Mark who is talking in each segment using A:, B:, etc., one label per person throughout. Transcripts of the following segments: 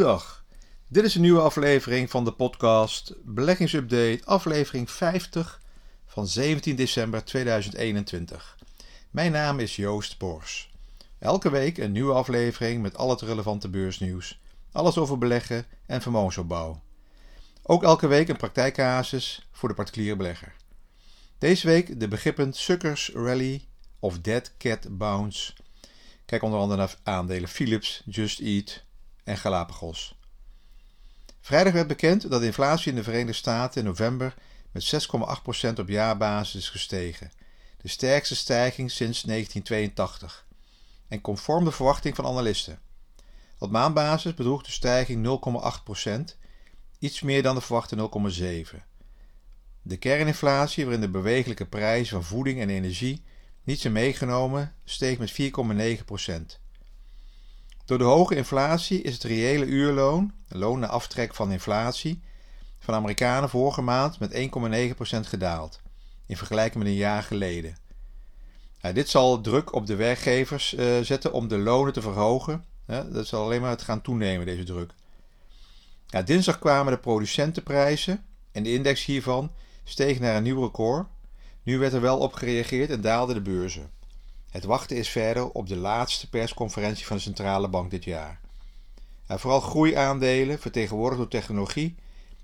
A: Goedendag. Dit is een nieuwe aflevering van de podcast Beleggingsupdate, aflevering 50 van 17 december 2021. Mijn naam is Joost Bors. Elke week een nieuwe aflevering met al het relevante beursnieuws, alles over beleggen en vermogensopbouw. Ook elke week een praktijkcasus voor de particuliere belegger. Deze week de begrippen Suckers Rally of Dead Cat Bounce. Kijk onder andere naar aandelen Philips, Just Eat en Galapagos. Vrijdag werd bekend dat inflatie in de Verenigde Staten in november met 6,8% op jaarbasis is gestegen, de sterkste stijging sinds 1982, en conform de verwachting van analisten. Op maandbasis bedroeg de stijging 0,8%, iets meer dan de verwachte 0,7%. De kerninflatie, waarin de bewegelijke prijzen van voeding en energie niet zijn meegenomen, steeg met 4,9%. Door de hoge inflatie is het reële uurloon, loon na aftrek van inflatie, van Amerikanen vorige maand met 1,9% gedaald, in vergelijking met een jaar geleden. dit zal druk op de werkgevers uh, zetten om de lonen te verhogen. dat zal alleen maar het gaan toenemen, deze druk. dinsdag kwamen de producentenprijzen en de index hiervan steeg naar een nieuw record. Nu werd er wel op gereageerd en daalden de beurzen. Het wachten is verder op de laatste persconferentie van de centrale bank dit jaar. vooral groeiaandelen, vertegenwoordigd door technologie,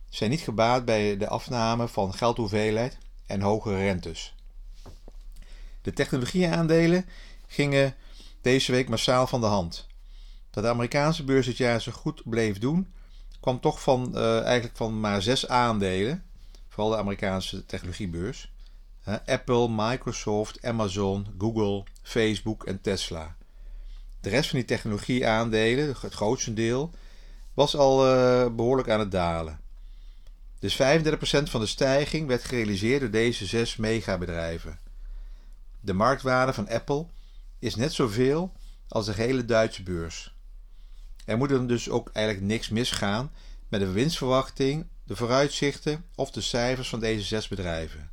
A: zijn niet gebaat bij de afname van geldhoeveelheid en hogere rentes. De technologieaandelen gingen deze week massaal van de hand. Dat de Amerikaanse beurs dit jaar zo goed bleef doen, kwam toch van, uh, eigenlijk van maar zes aandelen, vooral de Amerikaanse technologiebeurs. Apple, Microsoft, Amazon, Google, Facebook en Tesla. De rest van die technologieaandelen, het grootste deel, was al uh, behoorlijk aan het dalen. Dus 35% van de stijging werd gerealiseerd door deze zes megabedrijven. De marktwaarde van Apple is net zoveel als de hele Duitse beurs. Er moet dan dus ook eigenlijk niks misgaan met de winstverwachting, de vooruitzichten of de cijfers van deze zes bedrijven.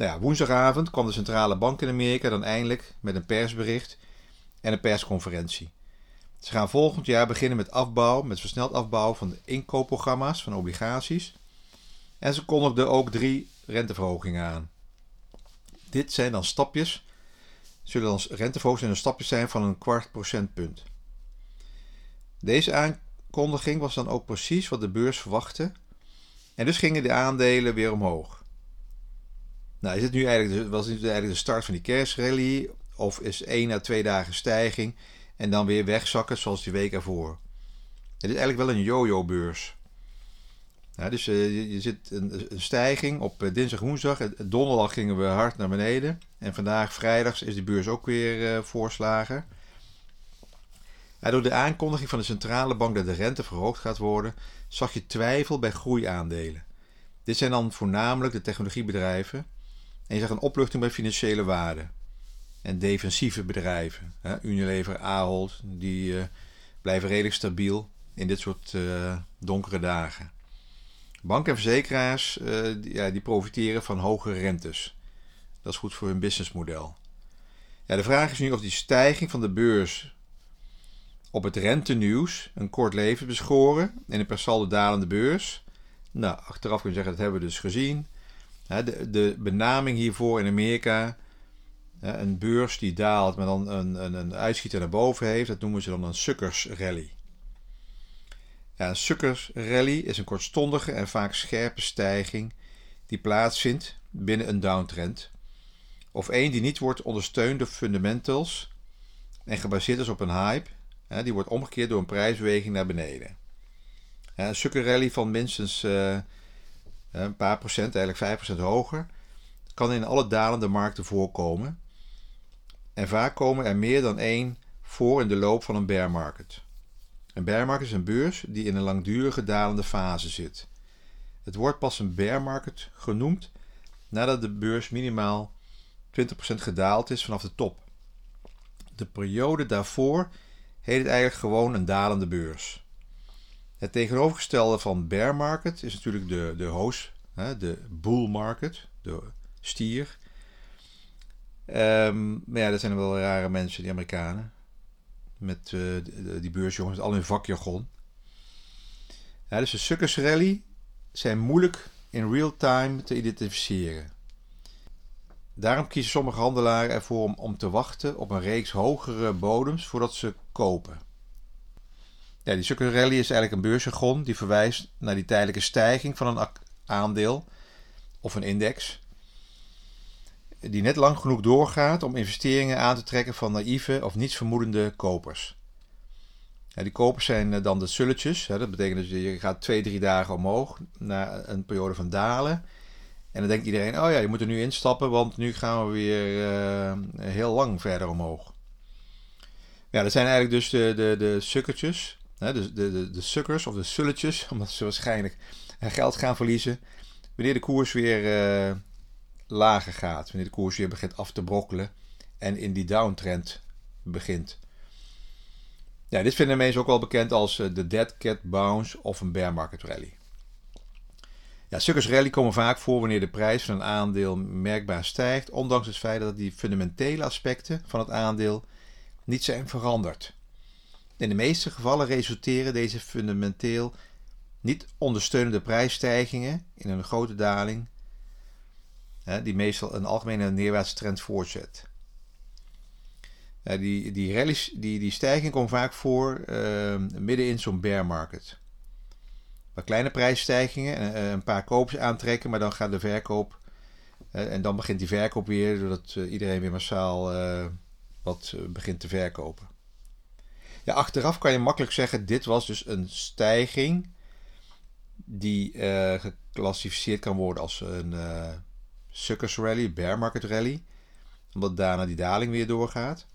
A: Nou ja, woensdagavond kwam de centrale bank in Amerika dan eindelijk met een persbericht en een persconferentie. Ze gaan volgend jaar beginnen met afbouw, met versneld afbouw van de inkoopprogramma's van obligaties. En ze kondigden ook drie renteverhogingen aan. Dit zijn dan stapjes, zullen dan renteverhogingen stapjes zijn van een kwart procentpunt. Deze aankondiging was dan ook precies wat de beurs verwachtte. En dus gingen de aandelen weer omhoog. Nou, is het nu eigenlijk, was dit eigenlijk de start van die kerstrally? Of is één na twee dagen stijging en dan weer wegzakken zoals die week ervoor? Het is eigenlijk wel een yo-yo-beurs. dus uh, je, zit een, stijging op uh, dinsdag, woensdag. Donderdag gingen we hard naar beneden. En vandaag, vrijdags, is de beurs ook weer uh, voorslagen. door de aankondiging van de centrale bank dat de rente verhoogd gaat worden, zag je twijfel bij groeiaandelen. Dit zijn dan voornamelijk de technologiebedrijven en je zag een opluchting bij financiële waarden. En defensieve bedrijven. Hè? Unilever, Ahold, die uh, blijven redelijk stabiel in dit soort uh, donkere dagen. Banken en verzekeraars die, ja, die profiteren van hogere rentes. Dat is goed voor hun businessmodel. Ja, de vraag is nu of die stijging van de beurs op het rentenieuws een kort leven beschoren in een per saldo dalende beurs. Nou, achteraf kun je zeggen dat hebben we dus gezien. De, de benaming hiervoor in Amerika, een beurs die daalt, maar dan een, een, een uitschieter naar boven heeft, dat noemen ze dan een suckers rally. Ja, een suckers rally is een kortstondige en vaak scherpe stijging die plaatsvindt binnen een downtrend. Of één die niet wordt ondersteund door fundamentals en gebaseerd is op een hype, die wordt omgekeerd door een prijsbeweging naar beneden. Een sucker rally van minstens uh, een paar procent, eigenlijk 5 procent hoger, kan in alle dalende markten voorkomen. En vaak komen er meer dan één voor in de loop van een bear market. Een bear market is een beurs die in een langdurige dalende fase zit. Het wordt pas een bear market genoemd nadat de beurs minimaal 20% gedaald is vanaf de top. De periode daarvoor heet het eigenlijk gewoon een dalende beurs. Het tegenovergestelde van bear market is natuurlijk de, de hoos, de bull market, de stier. Um, maar ja, dat zijn wel rare mensen, die Amerikanen. Met uh, die beursjongens, al hun vakjargon. Ja, dus de suckers rally zijn moeilijk in real time te identificeren. Daarom kiezen sommige handelaren ervoor om, om te wachten op een reeks hogere bodems voordat ze kopen. Ja, die sucker rally is eigenlijk een beursjargon die verwijst naar die tijdelijke stijging van een aandeel of een index. Die net lang genoeg doorgaat om investeringen aan te trekken van naïeve of nietsvermoedende kopers. Ja, die kopers zijn eh, dan de sulletjes. Hè. Dat betekent dat je gaat twee, drie dagen omhoog naar een periode van dalen. En dan denkt iedereen, oh ja, je moet er nu instappen, want nu gaan we weer uh, heel lang verder omhoog. Ja, dat zijn eigenlijk dus de, de, de sukkertjes, de, de, de, de sukkers of de sulletjes, omdat ze waarschijnlijk geld gaan verliezen. Wanneer de koers weer uh, lager gaat, wanneer de koers weer begint af te brokkelen en in die downtrend begint. Ja, dit vinden mensen ook wel bekend als eh, de dead cat bounce of een bear market rally. Ja, suckers rally komen vaak voor wanneer de prijs van een aandeel merkbaar stijgt, ondanks het feit dat die fundamentele aspecten van het aandeel niet zijn veranderd. In de meeste gevallen resulteren deze fundamenteel niet ondersteunende prijsstijgingen in een grote daling, die meestal een algemene neerwaartse trend voortzet. die, die, rallies, die, die stijging komt vaak voor uh, midden in zo'n bear market. Wat kleine prijsstijgingen, uh, een paar kopers aantrekken, maar dan gaat de verkoop. En dan begint die verkoop weer, doordat iedereen weer massaal wat begint te verkopen. Achteraf kan je makkelijk zeggen: dit was dus een stijging die geclassificeerd kan worden als een suckers rally, bear market rally, omdat daarna die daling weer doorgaat.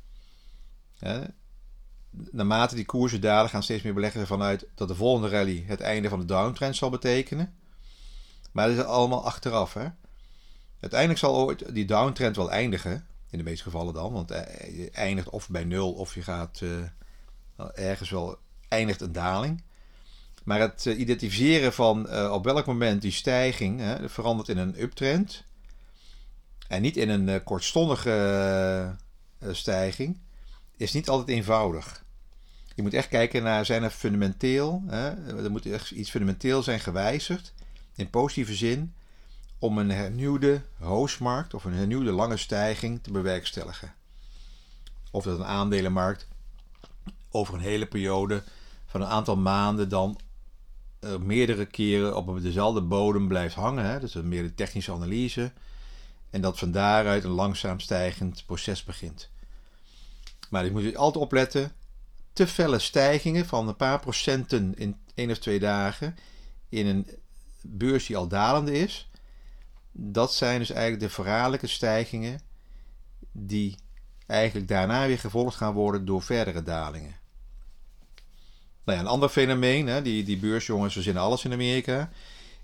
A: naarmate die koersen dalen, gaan steeds meer beleggers ervan uit dat de volgende rally het einde van de downtrend zal betekenen. Maar dat is allemaal achteraf. Hè? Uiteindelijk zal ooit die downtrend wel eindigen. In de meeste gevallen dan. Want eh, je eindigt of bij nul of je gaat uh, ergens wel eindigt een daling. Maar het uh, identificeren van uh, op welk moment die stijging verandert in een uptrend. En niet in een kortstondige stijging. Is niet altijd eenvoudig. Je moet echt kijken naar zijn er fundamenteel. Hè, er moet echt iets fundamenteel zijn gewijzigd. In positieve zin om een hernieuwde hoostmarkt of een hernieuwde lange stijging te bewerkstelligen. Of dat een aandelenmarkt over een hele periode van een aantal maanden dan uh, meerdere keren op dezelfde bodem blijft hangen. Hè? Dus een meer de technische analyse. En dat van daaruit een langzaam stijgend proces begint. Maar ik moet altijd opletten. Te felle stijgingen van een paar procenten in één of twee dagen in een beurs die al dalende is dat zijn dus eigenlijk de verraderlijke stijgingen die eigenlijk daarna weer gevolgd gaan worden door verdere dalingen. Nou ja, een ander fenomeen, hè, die, die beursjongens verzinnen alles in Amerika,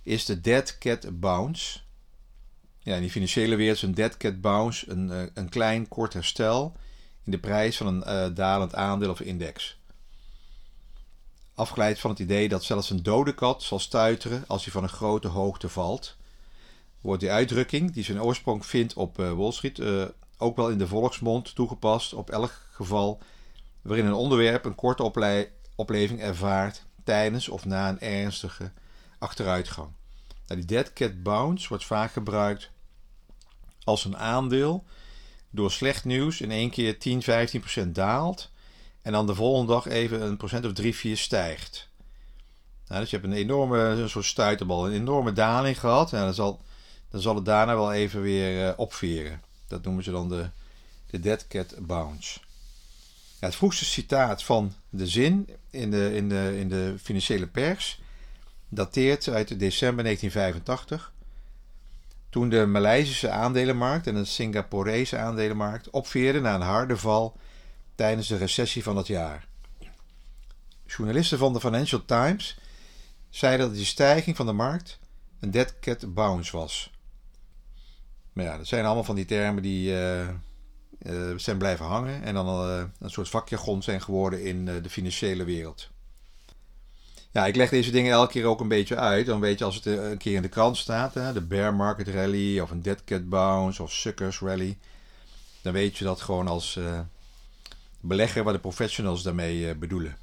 A: is de dead cat bounce. Ja, in die financiële wereld is een dead cat bounce een, eh, een klein kort herstel in de prijs van een uh, dalend aandeel of index. Afgeleid van het idee dat zelfs een dode kat zal stuiteren als hij van een grote hoogte valt wordt die uitdrukking, die zijn oorsprong vindt op uh, Wall Street, ook wel in de volksmond toegepast op elk geval waarin een onderwerp een korte opleving ervaart tijdens of na een ernstige achteruitgang. Nou, die dead cat bounce wordt vaak gebruikt als een aandeel door slecht nieuws in één keer 10, 15% daalt en dan de volgende dag even een procent of 3, 4 stijgt. Nou, dus je hebt een enorme, soort stuiterbal, een enorme daling gehad. En dan zal dan zal het daarna wel even weer uh, opveren. Dat noemen ze dan de, de Dead Cat Bounce. Het vroegste citaat van de zin in de, in de, in de financiële pers dateert uit december 1985. Toen de Maleisische aandelenmarkt en de Singaporese aandelenmarkt opveerden na een harde val tijdens de recessie van dat jaar. Journalisten van de Financial Times zeiden dat die stijging van de markt een dead cat bounce was. Maar ja, dat zijn allemaal van die termen die uh, uh, zijn blijven hangen en dan uh, een soort vakjargon zijn geworden in de financiële wereld. Ja, ik leg deze dingen elke keer ook een beetje uit. Dan weet je als het een keer in de krant staat, hè, de bear market rally of een dead cat bounce of suckers rally. Dan weet je dat gewoon als belegger wat de professionals daarmee bedoelen.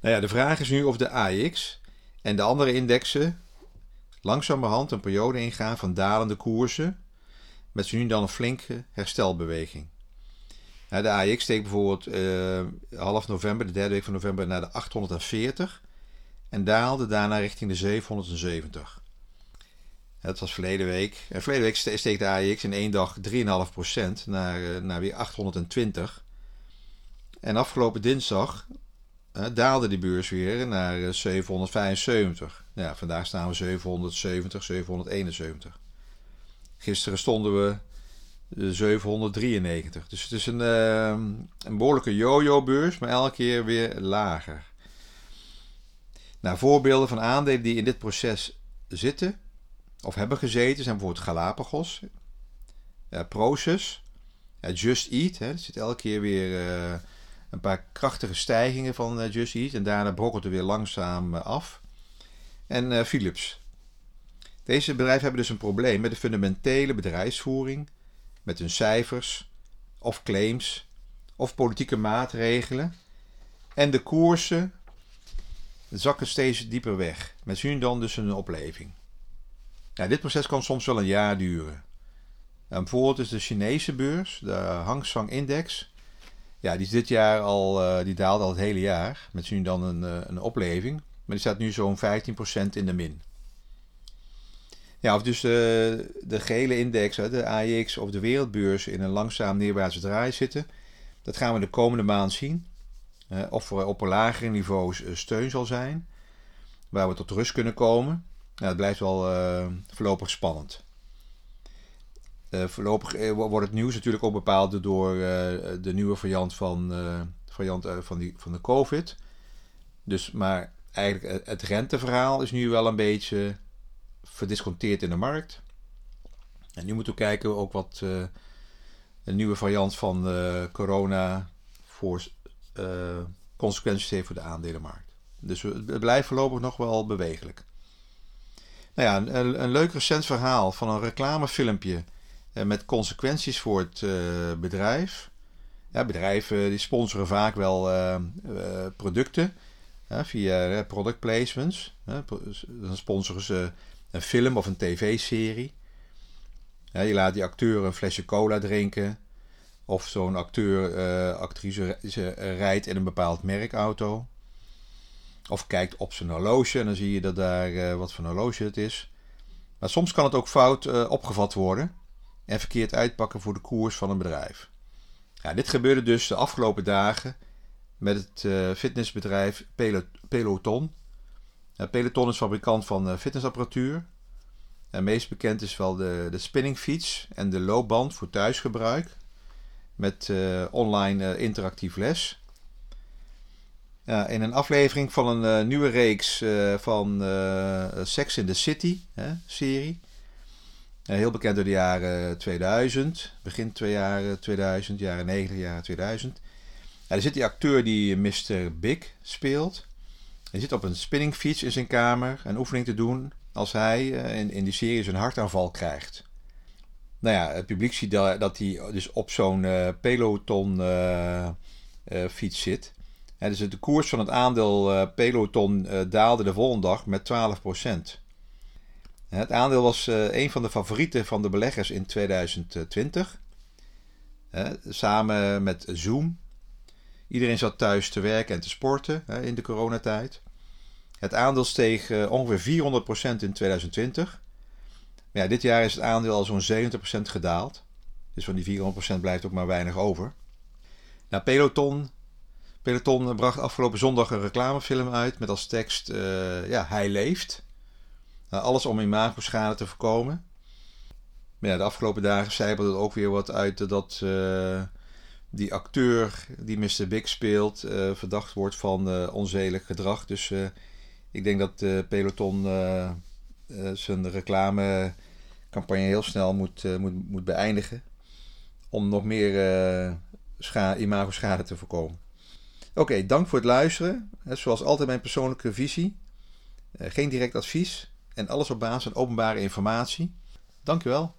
A: Nou ja, de vraag is nu of de AX en de andere indexen langzamerhand een periode ingaan van dalende koersen, met zo nu dan een flinke herstelbeweging. De AX steekt bijvoorbeeld uh, half november, de derde week van november, naar de 840 en daalde daarna richting de 770. Dat was verleden week. En verleden week steekt de AX in één dag 3,5% naar, uh, naar weer 820. En afgelopen dinsdag daalde die beurs weer naar 775. Ja, vandaag staan we 770, 771. Gisteren stonden we 793. Dus het is een, uh, een behoorlijke yo-yo-beurs, maar elke keer weer lager. Nou, voorbeelden van aandelen die in dit proces zitten of hebben gezeten zijn bijvoorbeeld Galapagos, uh, Proces, Just Eat. Hè, er zit elke keer weer een paar krachtige stijgingen van Just Eat en daarna brokkelt er weer langzaam af. En Philips. Deze bedrijven hebben dus een probleem met de fundamentele bedrijfsvoering met hun cijfers of claims of politieke maatregelen. En de koersen zakken steeds dieper weg, met nu dan dus een opleving. Dit proces kan soms wel een jaar duren. En bijvoorbeeld is de Chinese beurs, de Hang Seng Index, ja, die is dit jaar al, uh, die daalde al het hele jaar, met nu dan een, uh, een opleving. Maar die staat nu zo'n 15% in de min. Ja, of dus de, de gele index, de AIX of de wereldbeurs in een langzaam neerwaartse draai zitten. Dat gaan we de komende maand zien. of er op een lagere niveaus eh, steun zal zijn, waar we tot rust kunnen komen. Nou, het blijft wel uh, voorlopig spannend. Voorlopig wordt het nieuws natuurlijk ook bepaald door de nieuwe variant van, variant, van, die, van de COVID. Dus, maar eigenlijk het renteverhaal is nu wel een beetje verdisconteerd in de markt. En nu moeten we kijken ook wat uh, een nieuwe variant van uh, corona voor uh, consequenties heeft voor de aandelenmarkt. Dus het blijft voorlopig nog wel bewegelijk. Nou ja, een, een leuk recent verhaal van een reclamefilmpje met consequenties voor het bedrijf. Ja, bedrijven die sponsoren vaak wel producten via product placements. dan sponsoren ze een film of een tv-serie. Je laat die acteur een flesje cola drinken. Of zo'n acteur, uh, actrice rijdt in een bepaald merkauto. Of kijkt op zijn horloge en dan zie je dat daar uh, wat voor horloge het is. Maar soms kan het ook fout uh, opgevat worden en verkeerd uitpakken voor de koers van een bedrijf. Ja, dit gebeurde dus de afgelopen dagen met het fitnessbedrijf Peloton Peloton is fabrikant van eh, fitnessapparatuur. En meest bekend is wel de, de spinningfiets en de loopband voor thuisgebruik. Met uh, online uh, interactief les. In een aflevering van een nieuwe reeks van Sex in the City hè, serie. heel bekend door de jaren 2000. Begin twee jaren 2000, jaren 90, jaren 2000. Ja, er zit die acteur die Mr. Big speelt. Hij zit op een spinningfiets in zijn kamer een oefening te doen als hij eh, in, die serie zijn hartaanval krijgt. Nou ja, het publiek ziet dat hij dus op zo'n uh, peloton uh, fiets zit. Dus de koers van het aandeel peloton daalde de volgende dag met 12%. Het aandeel was een van de favorieten van de beleggers in 2020. samen met Zoom, Iedereen zat thuis te werken en te sporten hè, in de coronatijd. Het aandeel steeg uh, ongeveer 400% in 2020. Maar ja, dit jaar is het aandeel al zo'n 70% gedaald. Dus van die 400% blijft ook maar weinig over. Nou, Peloton, Peloton bracht afgelopen zondag een reclamefilm uit met als tekst: uh, ja, hij leeft. Nou, alles om imagoschade te voorkomen. Maar ja, de afgelopen dagen zijpelde het ook weer wat uit dat uh, die acteur die Mr. Big speelt uh, verdacht wordt van uh, onzedelijk gedrag. Dus uh, ik denk dat Peloton zijn reclamecampagne heel snel moet, moet, moet beëindigen. Om nog meer scha imago-schade te voorkomen. Oké, dank voor het luisteren. Zoals altijd mijn persoonlijke visie. geen direct advies. En alles op basis van openbare informatie. Dank u wel.